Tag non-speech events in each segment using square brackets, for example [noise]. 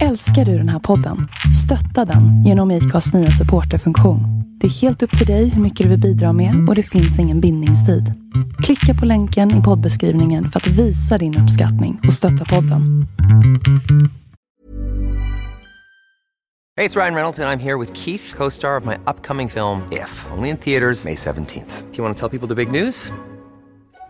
Älskar du den här podden? Stötta den genom IKAs nya supporterfunktion. Det är helt upp till dig hur mycket du vill bidra med och det finns ingen bindningstid. Klicka på länken i poddbeskrivningen för att visa din uppskattning och stötta podden. Hej, det är Ryan Reynolds och jag är här med Keith, co-star of my upcoming film If, only in theaters May 17th. Do you want to tell people the big news?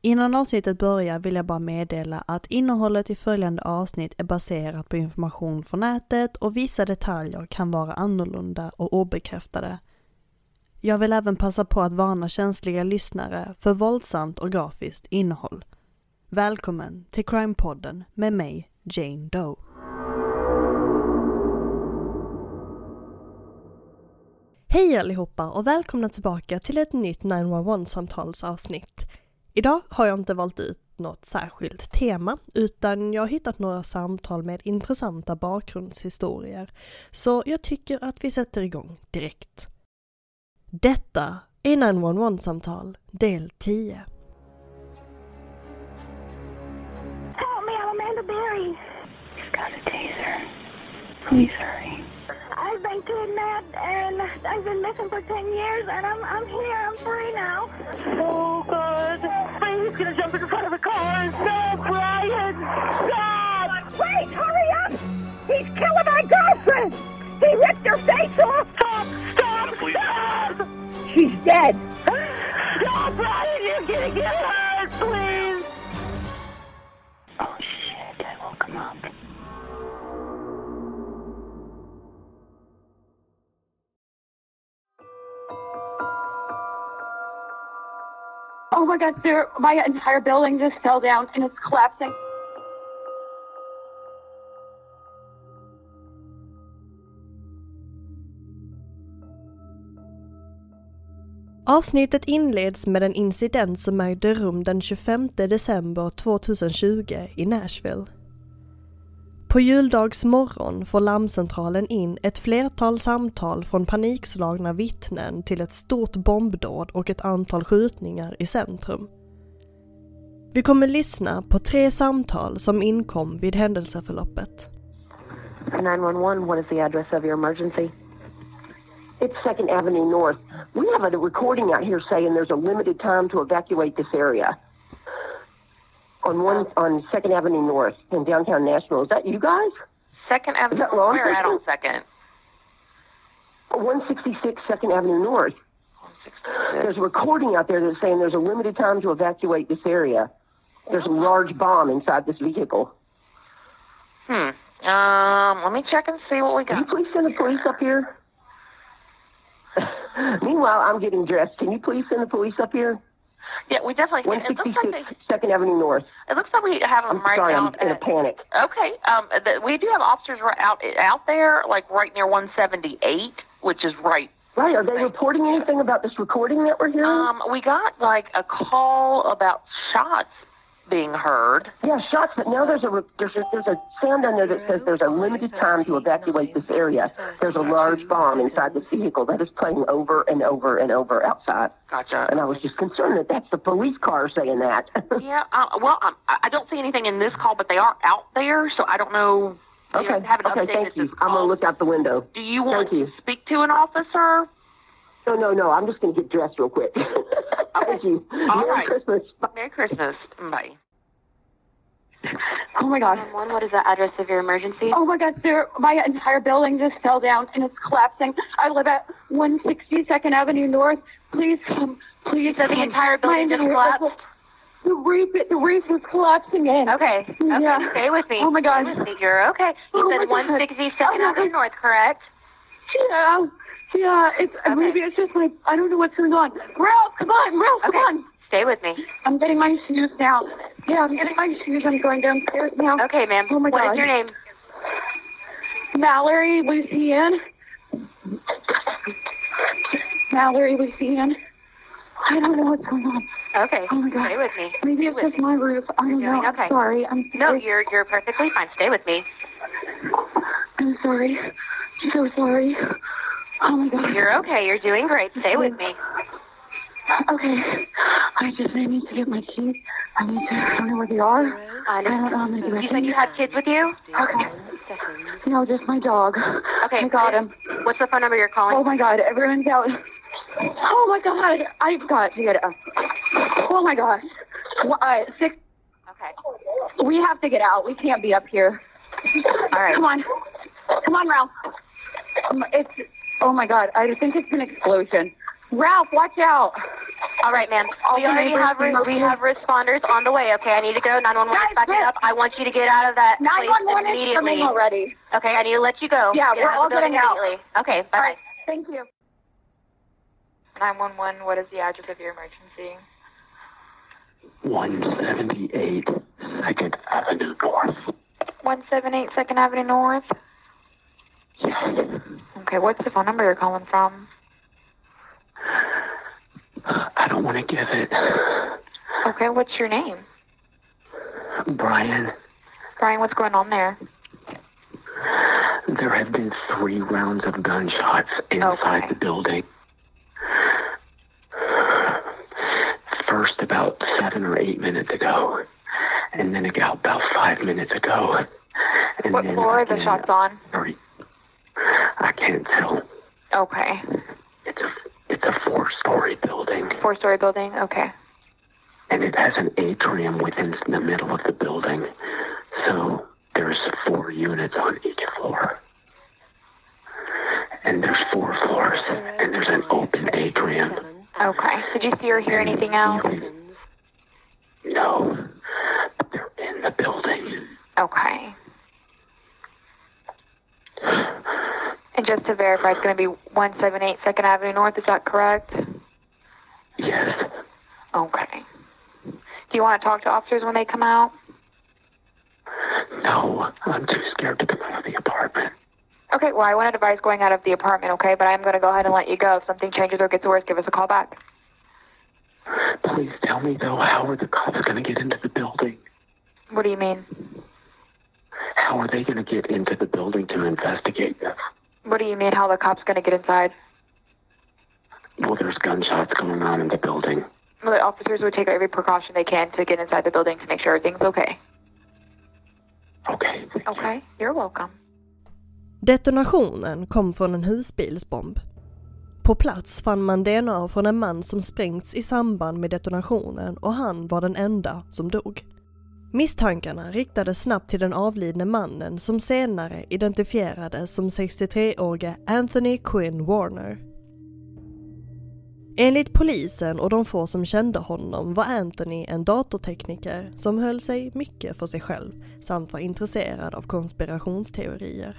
Innan avsnittet börjar vill jag bara meddela att innehållet i följande avsnitt är baserat på information från nätet och vissa detaljer kan vara annorlunda och obekräftade. Jag vill även passa på att varna känsliga lyssnare för våldsamt och grafiskt innehåll. Välkommen till Crime-podden med mig, Jane Doe. Hej allihopa och välkomna tillbaka till ett nytt 911-samtalsavsnitt. Idag har jag inte valt ut något särskilt tema utan jag har hittat några samtal med intressanta bakgrundshistorier. Så jag tycker att vi sätter igång direkt. Detta är 911-samtal del 10. Help me, I'm Amanda Berry. He's got a taser. Please hurry. I've been kidnapped and I've been missing for 10 years and I'm, I'm here, I'm free now. Oh, God. I'm just gonna jump in front of a car. Stop, Brian! Stop! Wait, hurry up! He's killing my girlfriend! He ripped her face off! Stop! Stop! Stop! She's dead! Stop, Brian! You're gonna get hurt, please! My god, there, my entire building just fell down and it's collapsing. Avsnittet inleds med en incident som ägde rum den 25 december 2020 i Nashville. På juldagsmorgon får larmcentralen in ett flertal samtal från panikslagna vittnen till ett stort bombdåd och ett antal skjutningar i centrum. Vi kommer lyssna på tre samtal som inkom vid händelseförloppet. 911, what is the address of your emergency? It's Second Avenue North. We have a recording out here saying there's a limited time to evacuate this area. On one on Second Avenue North in downtown Nashville. Is that you guys? Second Avenue. that law Where at on? Second? 166 Second Avenue North. There's a recording out there that's saying there's a limited time to evacuate this area. There's a large bomb inside this vehicle. Hmm. Um, let me check and see what we Can you got. please send the police up here? [laughs] Meanwhile, I'm getting dressed. Can you please send the police up here? Yeah, we definitely can. It looks like 166 they, Second Avenue North. it looks like we have them I'm right sorry, now. I'm in a panic. Okay. Um, th- we do have officers right out out there, like right near 178, which is right. Right, are they reporting anything about this recording that we're hearing? Um, we got like a call about shots being heard. yeah, shots, but now there's a, there's a there's a sound on there that says there's a limited time to evacuate this area. There's a large bomb inside this vehicle that is playing over and over and over outside. Gotcha. And I was just concerned that that's the police car saying that. [laughs] Yeah. Uh, well, um, I I don't see anything in this call, but they are out there, so I don't know. You okay, have okay, thank you. I'm gonna look out the window. Do you want Thank you. to speak to an officer? No, no, no. I'm just gonna get dressed real quick. [laughs] thank you. All Merry right. Christmas. Bye. Merry Christmas. Bye. Oh my god. One, what is the address of your emergency? Oh my god, sir, my entire building just fell down and it's collapsing. I live at 162nd Avenue North. Please come, please. So the entire building just collapsed? The roof, the roof was collapsing in. Okay. Okay. Yeah. Stay with me. Oh my god. Stay with me. You're okay. You Oh said my 162nd Oh, Avenue North, correct? Yeah. Yeah, it's maybe it's just my I don't know what's going on. Ralph, come on, Ralph, come on. Stay with me. I'm getting my shoes now. Yeah, I'm getting my shoes. I'm going downstairs now. Okay, ma'am. Oh my What is God. your name? Mallory Lucienne. Mallory, Lucian. I don't know what's going on. Okay. Oh my God. Stay with me. Maybe Stay it's with just me. my roof. I don't You're know. doing I'm okay. sorry. I'm No, sorry. you're you're perfectly fine. Stay with me. I'm sorry. I'm so sorry. Oh my God. You're okay. You're doing great. Stay with me. Okay. I just I need to get my keys. I need to. I don't know where they are. I don't know. I'm gonna do You said you had kids with you? Okay. No, just my dog. Okay. I got him. What's the phone number you're calling? Oh my God, everyone's out. Oh my God, I've got to get it. Oh my gosh. Uh, six. Okay. We have to get out. We can't be up here. All right. Come on. Come on, Ralph. Um, it's. Oh my God, I think it's an explosion. Ralph, watch out. All right, ma'am. All We already have re- we have responders on the way. Okay, I need to go. 911 Guys, is backing Rick. up. I want you to get out of that place 911 is immediately. coming already. Okay, I need to let you go. Yeah, get we're out all of the building getting out. immediately. Okay, All bye. right. Thank you. 911. What is the address of your emergency? 178 Second Avenue North. 178 Second Avenue North. Yes. Okay, what's the phone number you're calling from? I don't want to give it. Okay, what's your name? Brian, Brian, what's going on there? there have been three rounds of gunshots inside Okay. the building. First about seven or eight minutes ago, and then about about five minutes ago. And What floor are the shots on? three. I can't tell. Okay. It's a it's a four story building, Four story building? Okay. and it has an atrium within the middle of the building. So there's four units on each floor. And there's four floors, and there's an open atrium. Okay. Did you see or hear anything else? No, but they're in the building. Okay. And just to verify, it's going to be 178 Second Avenue North. Is that correct? Yes, Okay. Do you want to talk to officers when they come out? no, I'm too scared to come out of the apartment. Okay, well, I wouldn't advise going out of the apartment, okay? But I'm going to go ahead and let you go. If something changes or gets worse, give us a call back. Please tell me, though, how are the cops going to get into the building? What do you mean? How are they going to get into the building to investigate this? What do you mean how the cops going to get inside? Well, there's gunshots going on in the building. Well, the officers would take every precaution they can to get inside the building to make sure everything's okay. Okay. thank you. Okay, you're welcome. Detonationen kom från en husbilsbomb. På plats fann man DNA från en man som sprängts i samband med detonationen och han var den enda som dog. Misstankarna riktades snabbt till den avlidne mannen som senare identifierades som 63-årige Anthony Quinn Warner. Enligt polisen och de få som kände honom var Anthony en datortekniker som höll sig mycket för sig själv samt var intresserad av konspirationsteorier.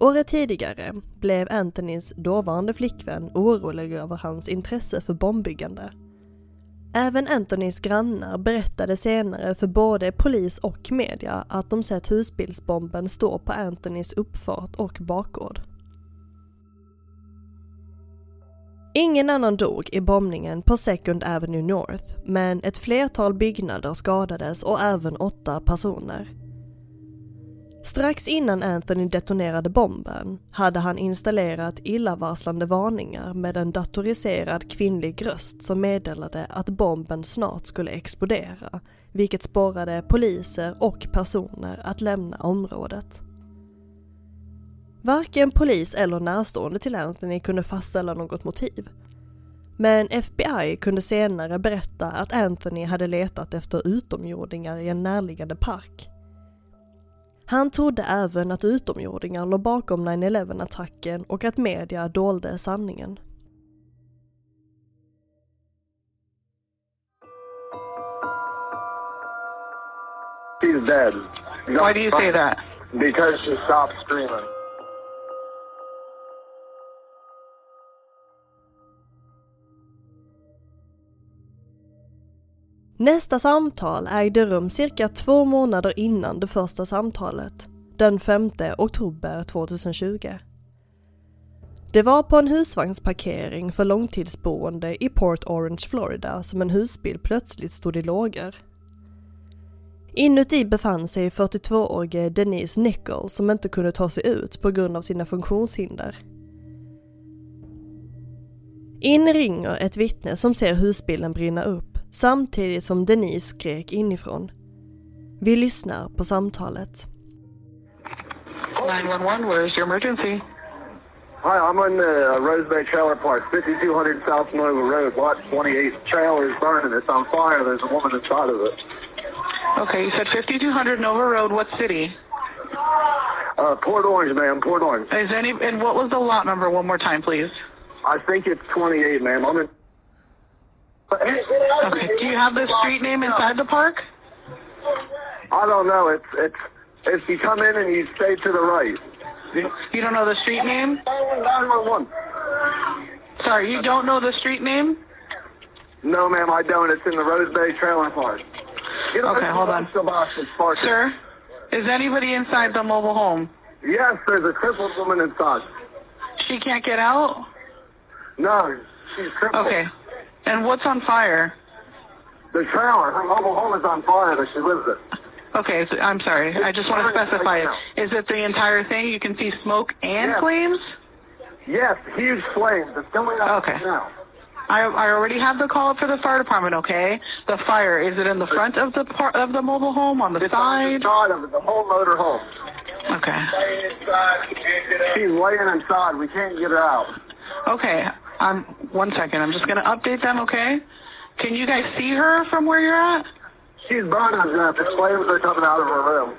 Året tidigare blev Anthonys dåvarande flickvän orolig över hans intresse för bombbyggande. Även Anthonys grannar berättade senare för både polis och media att de sett husbilsbomben stå på Anthonys uppfart och bakgård. Ingen annan dog i bombningen på Second Avenue North, men ett flertal byggnader skadades och även åtta personer. Strax innan Anthony detonerade bomben hade han installerat illavarslande varningar med en datoriserad kvinnlig röst som meddelade att bomben snart skulle explodera, vilket sporrade poliser och personer att lämna området. Varken polis eller närstående till Anthony kunde fastställa något motiv. Men FBI kunde senare berätta att Anthony hade letat efter utomjordingar i en närliggande park. Han trodde även att utomjordingar låg bakom 9-11-attacken och att media dolde sanningen. She's dead. Why do you say that? Because she stopped screaming. Nästa samtal ägde rum cirka två månader innan det första samtalet, den 5 oktober 2020. Det var på en husvagnsparkering för långtidsboende i Port Orange, Florida som en husbil plötsligt stod i lågor. Inuti befann sig 42-årige Denise Nickel som inte kunde ta sig ut på grund av sina funktionshinder. In ringer ett vittne som ser husbilen brinna upp samtidigt som Denise skrek inifrån. Vi lyssnar på samtalet. 911, where is your emergency? Hi, I'm on the uh, Rose Bay Trailer Park, 5200 South Nova Road, lot 28. Trailer is burning. It's on fire. There's a woman inside of it. Okay, you said 5200 Nova Road. What city? Uh, Port Orange, ma'am. Port Orange. Is any and what was the lot number? One more time, please. I think it's 28, ma'am. I'm in. Okay. Do you have the street name inside the park? I don't know. It's it's if you come in and you stay to the right. You don't know the street name? 911. Sorry, you don't know the street name? No, ma'am, I don't. It's in the Rose Bay Trailer Park. Get Okay, hold on. Sir, is anybody inside the mobile home? Yes, there's a crippled woman inside. She can't get out? No, she's crippled. Okay. And what's on fire? The trailer, her mobile home is on fire, but she lives it. Okay, so, I'm sorry. I just want to specify it. Is it the entire thing? You can see smoke and Yes. flames? Yes, huge flames. It's going up Okay. now. I, I already have the call up for the fire department, okay? The fire, is it in the front of the par- of the mobile home, on the It's on side? the side of it, the whole motor home. Okay. She's laying inside. We can't get her out. Okay. Um, one second. I'm just going to update them, okay? Can you guys see her from where you're at? She's burning to death. The flames are coming out of her room.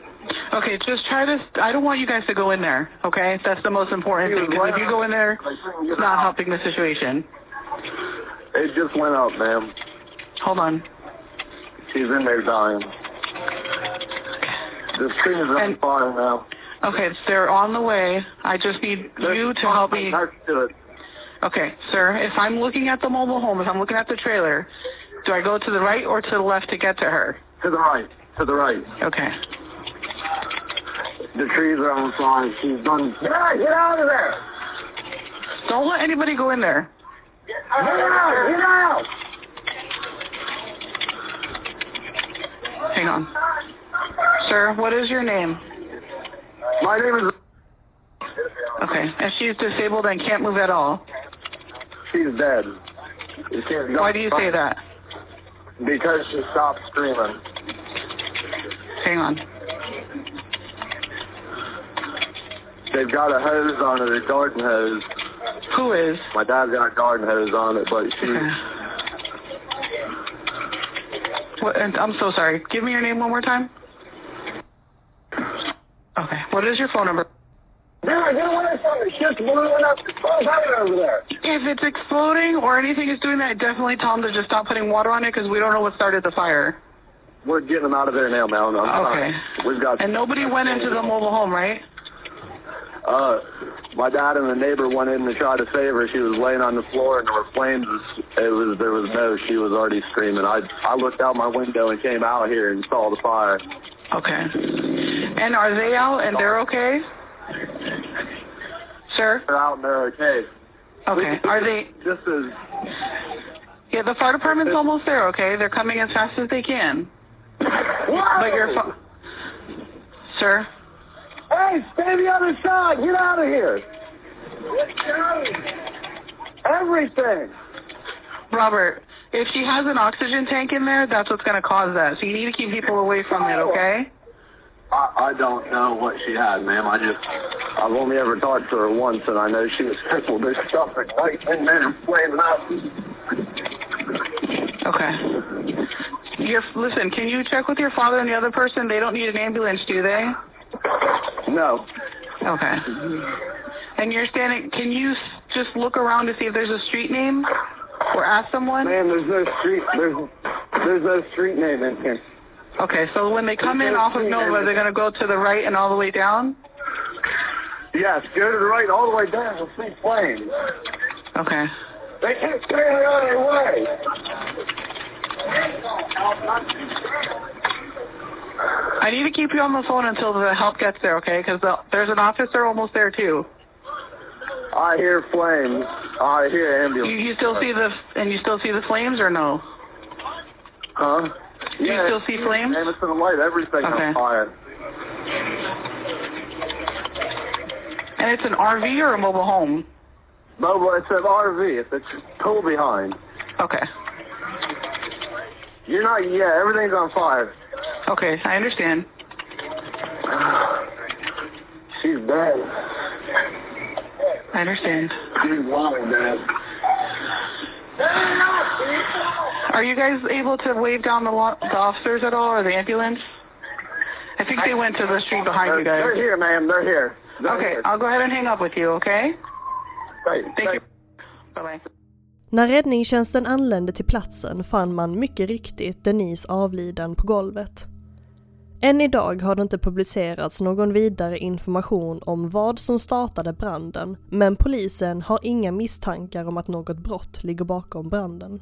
Okay, just try to. I don't want you guys to go in there, okay? That's the most important thing. Because if you go in there, it's not helping the situation. It just went out, ma'am. Hold on. She's in there dying. The screen is on fire now. Okay, they're on the way. I just need you to help me. Do it. Okay, sir, if I'm looking at the mobile home, if I'm looking at the trailer, do I go to the right or to the left to get to her? To the right. To the right. Okay. The trees are on fire. She's done. Get out! Get out of there! Don't let anybody go in there. Get out! Get out! Hang on. Sir, what is your name? My name is. Okay, and she's disabled and can't move at all. She's dead. She's Why do you say that? Because she stopped screaming. Hang on. They've got a hose on it, a garden hose. Who is? My dad's got a garden hose on it, but she. What, and I'm so sorry. Give me your name one more time. Okay. What is your phone number? Now, get away from me. Shit's blowing up. Over there? If it's exploding or anything is doing that, definitely tell them to just stop putting water on it because we don't know what started the fire. We're getting them out of there now, Mel. I'm Okay. fine. We've got. And nobody went into the mobile home, right? Uh, my dad and the neighbor went in to try to save her. She was laying on the floor, and there were flames. It was there was no. She was already screaming. I I looked out my window and came out here and saw the fire. Okay. And are they out and they're okay? Sir? They're out and they're okay. Okay. [laughs] Are they? This is. Yeah, the fire department's almost there. Okay, they're coming as fast as they can. But your phone, sir. Hey, stay the other side. Get out of here. Everything. Robert, if she has an oxygen tank in there, that's what's going to cause that. So you need to keep people away from it, okay? I, I don't know what she had, ma'am. I just, I've only ever talked to her once, and I know she was crippled. There's stuff at night and then it's flaming up. Okay. Your listen, can you check with your father and the other person? They don't need an ambulance, do they? No. Okay. And you're standing. Can you just look around to see if there's a street name, or ask someone? Ma'am, there's no street. There's, there's no street name in here. Okay, so when they come in off of Nova, they're gonna go to the right and all the way down. Yes, go to the right all the way down. You'll see flames. Okay. They can't stay out of their way. I need to keep you on the phone until the help gets there, okay? Because the, there's an officer almost there too. I hear flames. I hear You, ambulance. you still see the and you still see the flames or no? Huh? Do you Yeah, still see flames? Jameson and light, everything Okay. on fire. And it's an RV or a mobile home? Mobile, it's an RV. It's, it's total behind. Okay. You're not, yeah, everything's on fire. Okay, I understand. [sighs] She's dead. I understand. She's lying dead. Are you guys able to wave down the, lo- the officers at all or the ambulance? I think they went to the street behind you guys. they're here, ma'am. They're here. They're Okay, here. I'll go ahead and hang up with you, okay? Great. Thank you. Bye-bye. När räddningstjänsten anlände till platsen fann man mycket riktigt Denise avliden på golvet. Än idag har det inte publicerats någon vidare information om vad som startade branden, men polisen har inga misstankar om att något brott ligger bakom branden.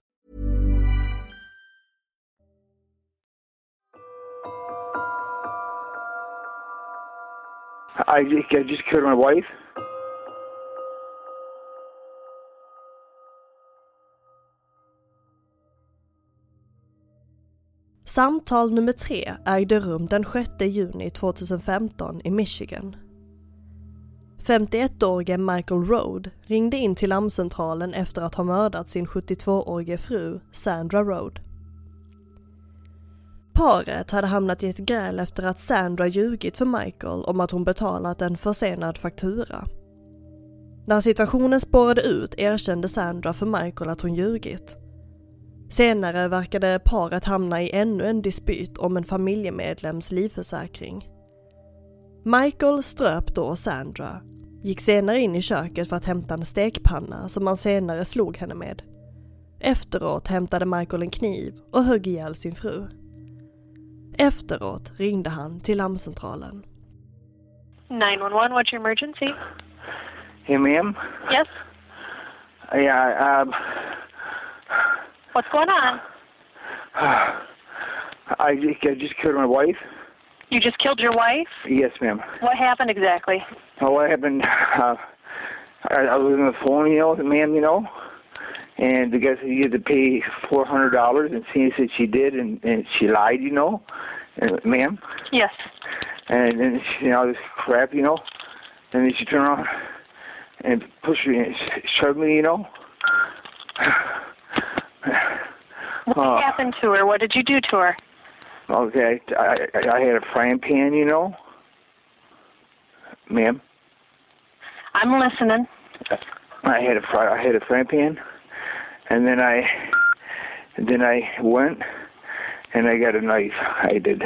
I just, I just killed my wife. Samtal nummer tre ägde rum den 6 juni 2015 i Michigan. 51-årige Michael Road ringde in till larmcentralen efter att ha mördat sin 72-årige fru Sandra Road. Paret hade hamnat i ett gräl efter att Sandra ljugit för Michael om att hon betalat en försenad faktura. När situationen spårade ut erkände Sandra för Michael att hon ljugit. Senare verkade paret hamna i ännu en dispyt om en familjemedlems livförsäkring. Michael ströp då Sandra, gick senare in i köket för att hämta en stekpanna som han senare slog henne med. Efteråt hämtade Michael en kniv och högg ihjäl sin fru. Efteråt ringde han till larmcentralen. 911, what's your emergency? Hey, ma'am. Yes? Yeah, um, What's going on? I just, I just killed my wife. You just killed your wife? Yes, ma'am. What happened exactly? Oh, what happened? Uh, I, I was on the phone, you know, the ma'am, you know, and the guy said you had to pay four hundred dollars, and she said she did, and, and she lied, you know, and, ma'am. Yes. And then she, you know, this crap, you know, and then she turned around and pushed me and shoved me, you know. What Uh, happened to her? What did you do to her? Okay, I, I, I had a frying pan, you know, ma'am. I'm listening. I had a fry, I had a frying pan, and then I, then I went, and I got a knife. I did.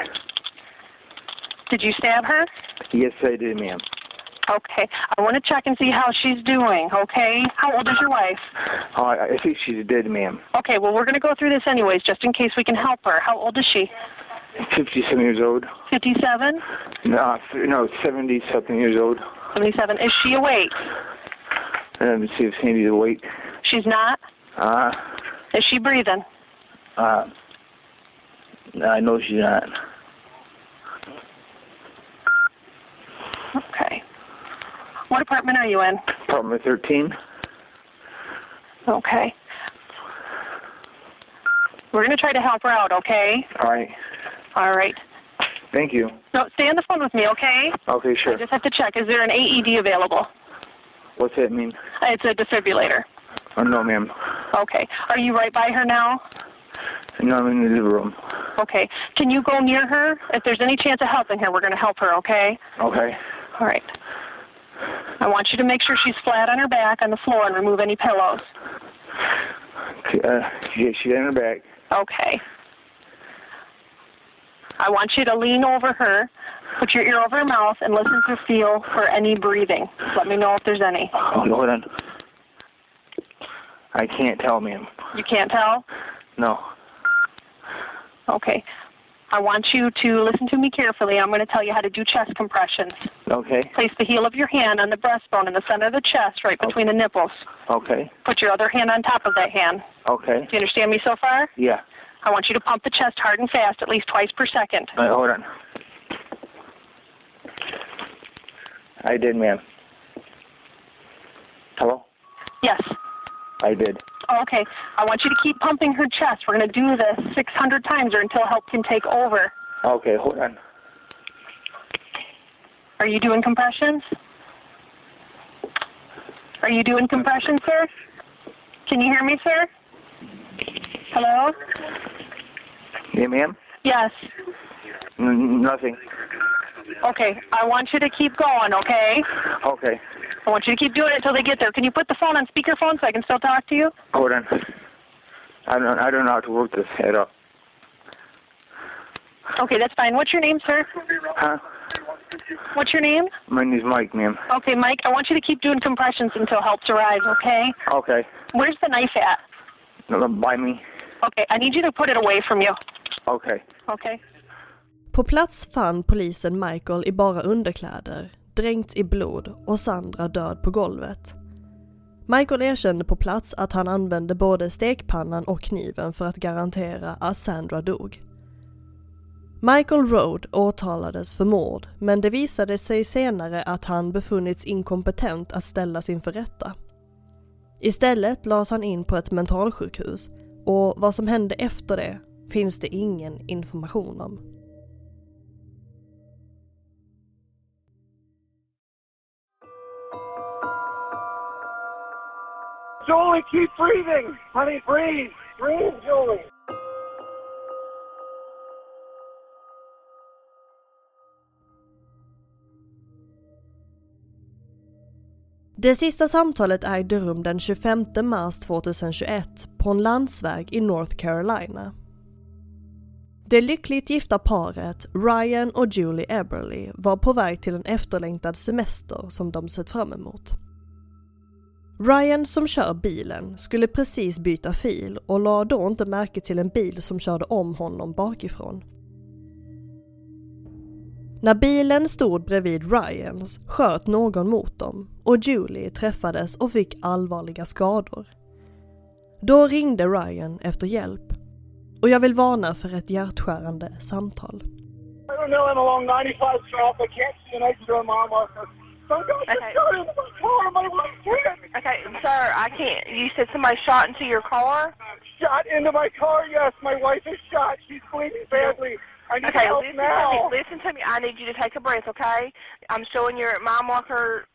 Did you stab her? Yes, I did, ma'am. Okay. I want to check and see how she's doing, okay? How old is your wife? Oh, I, think she's dead, ma'am. Okay, well, we're going to go through this anyways, just in case we can help her. How old is she? Fifty-seven years old. 57? No, no, seventy-something years old. 77. Is she awake? Let me see if Sandy's awake. She's not? Uh, Is she breathing? uh, I know she's not. Okay. What apartment are you in? Apartment thirteen. Okay. We're going to try to help her out, okay? All right. All right. Thank you. No, stay on the phone with me, okay? Okay, sure. I just have to check. Is there an AED available? What's that mean? Uh, It's a defibrillator. Oh, no, ma'am. Okay. Are you right by her now? No, I'm in the living room. Okay. Can you go near her? If there's any chance of helping her, we're going to help her, okay? Okay. All right. I want you to make sure she's flat on her back on the floor and remove any pillows. Uh, she, she's on her back. Okay. I want you to lean over her, put your ear over her mouth, and listen to feel for any breathing. Let me know if there's any. Hold hold on. I can't tell, ma'am. You can't tell? No. Okay. I want you to listen to me carefully. I'm going to tell you how to do chest compressions. Okay. Place the heel of your hand on the breastbone in the center of the chest, right between the nipples. Okay. Put your other hand on top of that hand. Okay. Do you understand me so far? Yeah. I want you to pump the chest hard and fast, at least twice per second. Right, hold on. I did, ma'am. Hello? Yes. I did. Okay. I want you to keep pumping her chest. We're going to do this 600 times or until help can take over. Okay, hold on. Are you doing compressions? Are you doing compressions, sir? Can you hear me, sir? Hello? Yeah, ma'am? Yes. N- nothing. Okay. I want you to keep going, okay? Okay. I want you to keep doing it until they get there. Can you put the phone on speakerphone so I can still talk to you? Hold on. I don't. I don't know how to work this head up. Okay, that's fine. What's your name, sir? Huh? What's your name? My name's Mike, ma'am. Okay, Mike, I want you to keep doing compressions until help's arrives, okay? Okay. Where's the knife at? By me. Okay, I need you to put it away from you. Okay. Okay. På plats fann polisen Michael i bara underkläder, dränkt i blod och Sandra död på golvet. Michael erkände på plats att han använde både stekpannan och kniven för att garantera att Sandra dog. Michael Road åtalades för mord, men det visade sig senare att han befunnits inkompetent att ställas inför rätta. Istället lades han in på ett mentalsjukhus och vad som hände efter det finns det ingen information om. Jolie, keep breathing. Honey, breathe. Breathe, Jolie. Det sista samtalet ägde rum den 25 mars 2021 på en landsväg i North Carolina. Det lyckligt gifta paret Ryan och Julie Eberly var på väg till en efterlängtad semester som de sett fram emot. Ryan som kör bilen skulle precis byta fil och la då inte märke till en bil som körde om honom bakifrån. När bilen stod bredvid Ryans sköt någon mot dem och Julie träffades och fick allvarliga skador. Då ringde Ryan efter hjälp. Och jag vill varna för ett hjärtskärande samtal. I don't know, I'm along 95 South. I can't see an exit on my marker. Some guy just shot into my car. My wife can't. Okay, sir, I can't. You said somebody shot into your car? Shot into my car, yes. My wife is shot. She's bleeding badly. I need Okay, help listen now. to me. Listen to me. I need you to take a breath, okay? I'm showing you at mile marker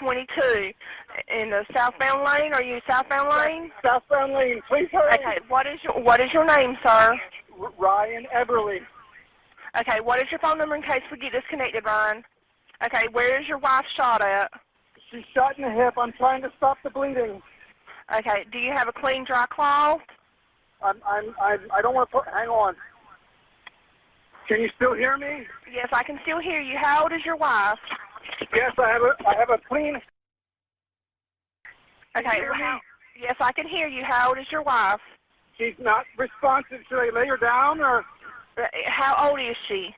22 in the southbound lane. Are you southbound lane? Southbound lane. Please hurry. Okay, what is your what is your name, sir? R- Ryan Eberly. Okay, what is your phone number in case we get disconnected, Ryan? Okay, where is your wife shot at? She's shot in the hip. I'm trying to stop the bleeding. Okay, do you have a clean, dry cloth? I'm, I'm, I'm, I don't want to put, hang on. Can you still hear me? Yes, I can still hear you. How old is your wife? Yes, I have a, I have a clean. Okay, how, yes, I can hear you. How old is your wife? She's not responsive. Should I lay her down or? Uh, How old is she?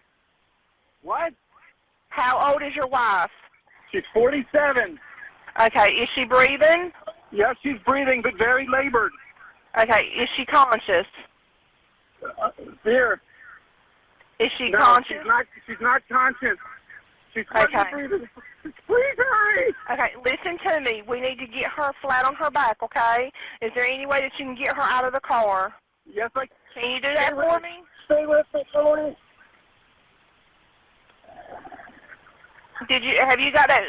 What? How old is your wife? She's 47. Okay, is she breathing? Yes, she's breathing, but very labored. Okay, is she conscious? Uh, here. Is she no, conscious? she's not. She's not conscious. She's Okay. breathing. [laughs] Please hurry. Okay, listen to me. We need to get her flat on her back, okay? Is there any way that you can get her out of the car? Yes, I. Can Can you do that for me. me? Stay with me, Tony. Did you have you got that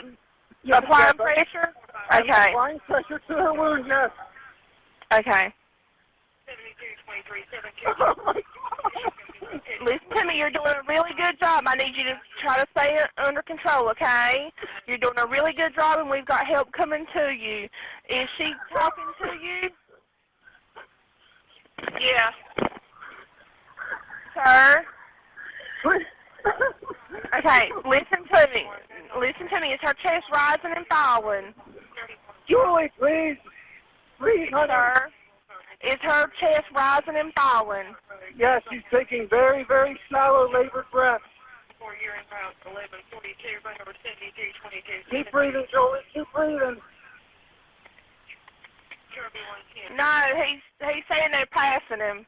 Yes, applying yes, I- pressure? I'm Okay. applying pressure to her wound. Yes. Okay. Oh my God. listen to me. You're doing a really good job. I need you to try to stay under control, okay? You're doing a really good job, and we've got help coming to you. Is she talking to you? Yeah. Sir? Okay, listen to me. Listen to me. Is her chest rising and falling? Julie, please. Please. Sir? Is her chest rising and falling? Yes, she's taking very, very shallow labored breaths. Keep breathing, Julie. Keep breathing. No, he's he's saying they're passing him.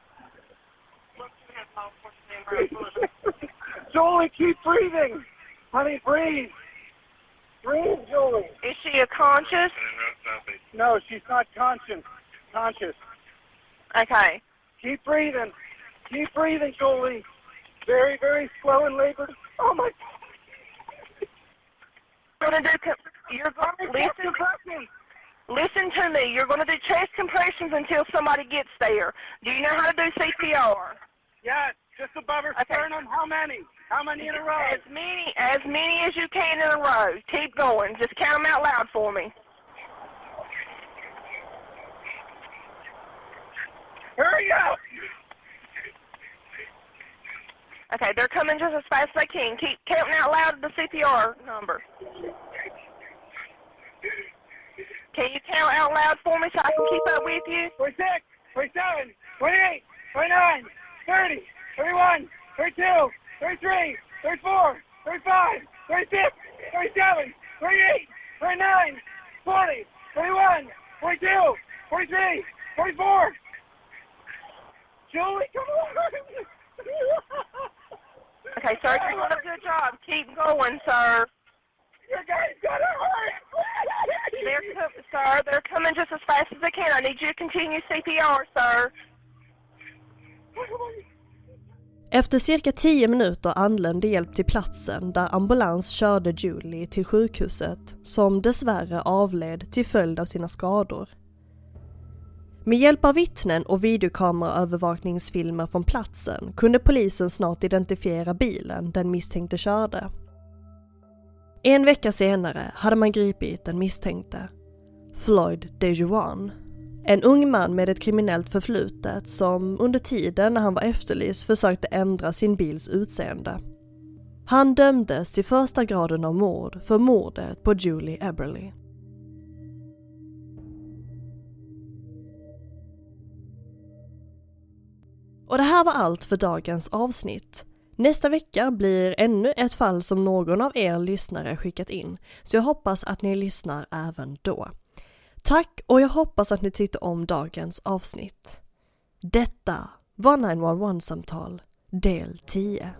[laughs] Julie, keep breathing. Honey, breathe. Breathe, Julie. Is she a conscious? No, she's not conscious. Conscious. Okay. Keep breathing. Keep breathing, Julie. Very, very slow and labored. Oh my. You're gonna do. You're going to listen. Listen to me. You're going to do chest compressions until somebody gets there. Do you know how to do CPR? Yes, just above her sternum. How many? How many in a row? As many as many as you can in a row. Keep going. Just count them out loud for me. Hurry up! Okay, they're coming just as fast as they can. Keep counting out loud the CPR number. Can you count out loud for me so I can keep up with you? 26, 27, 28, 29, 30, 31, 32, 33, 34, 35, 36, 37, 38, 39, 40, 41, 42, 43, 44. Julie, come on! [laughs] Okay, sir, you're doing a good job. Keep going, sir. You guys gotta hurry! [laughs] They're co- sir, they're coming just as fast as they can. I need you to continue CPR, sir. Efter cirka 10 minuter anlände hjälp till platsen där ambulans körde Julie till sjukhuset som dessvärre avled till följd av sina skador. Med hjälp av vittnen och videokameraövervakningsfilmer från platsen kunde polisen snart identifiera bilen den misstänkte körde. En vecka senare hade man gripit den misstänkte, Floyd DeJuan. En ung man med ett kriminellt förflutet som under tiden när han var efterlyst försökte ändra sin bils utseende. Han dömdes till första graden av mord för mordet på Julie Eberly. Och det här var allt för dagens avsnitt. Nästa vecka blir ännu ett fall som någon av er lyssnare skickat in, så jag hoppas att ni lyssnar även då. Tack och jag hoppas att ni tyckte om dagens avsnitt. Detta var 911-samtal del 10.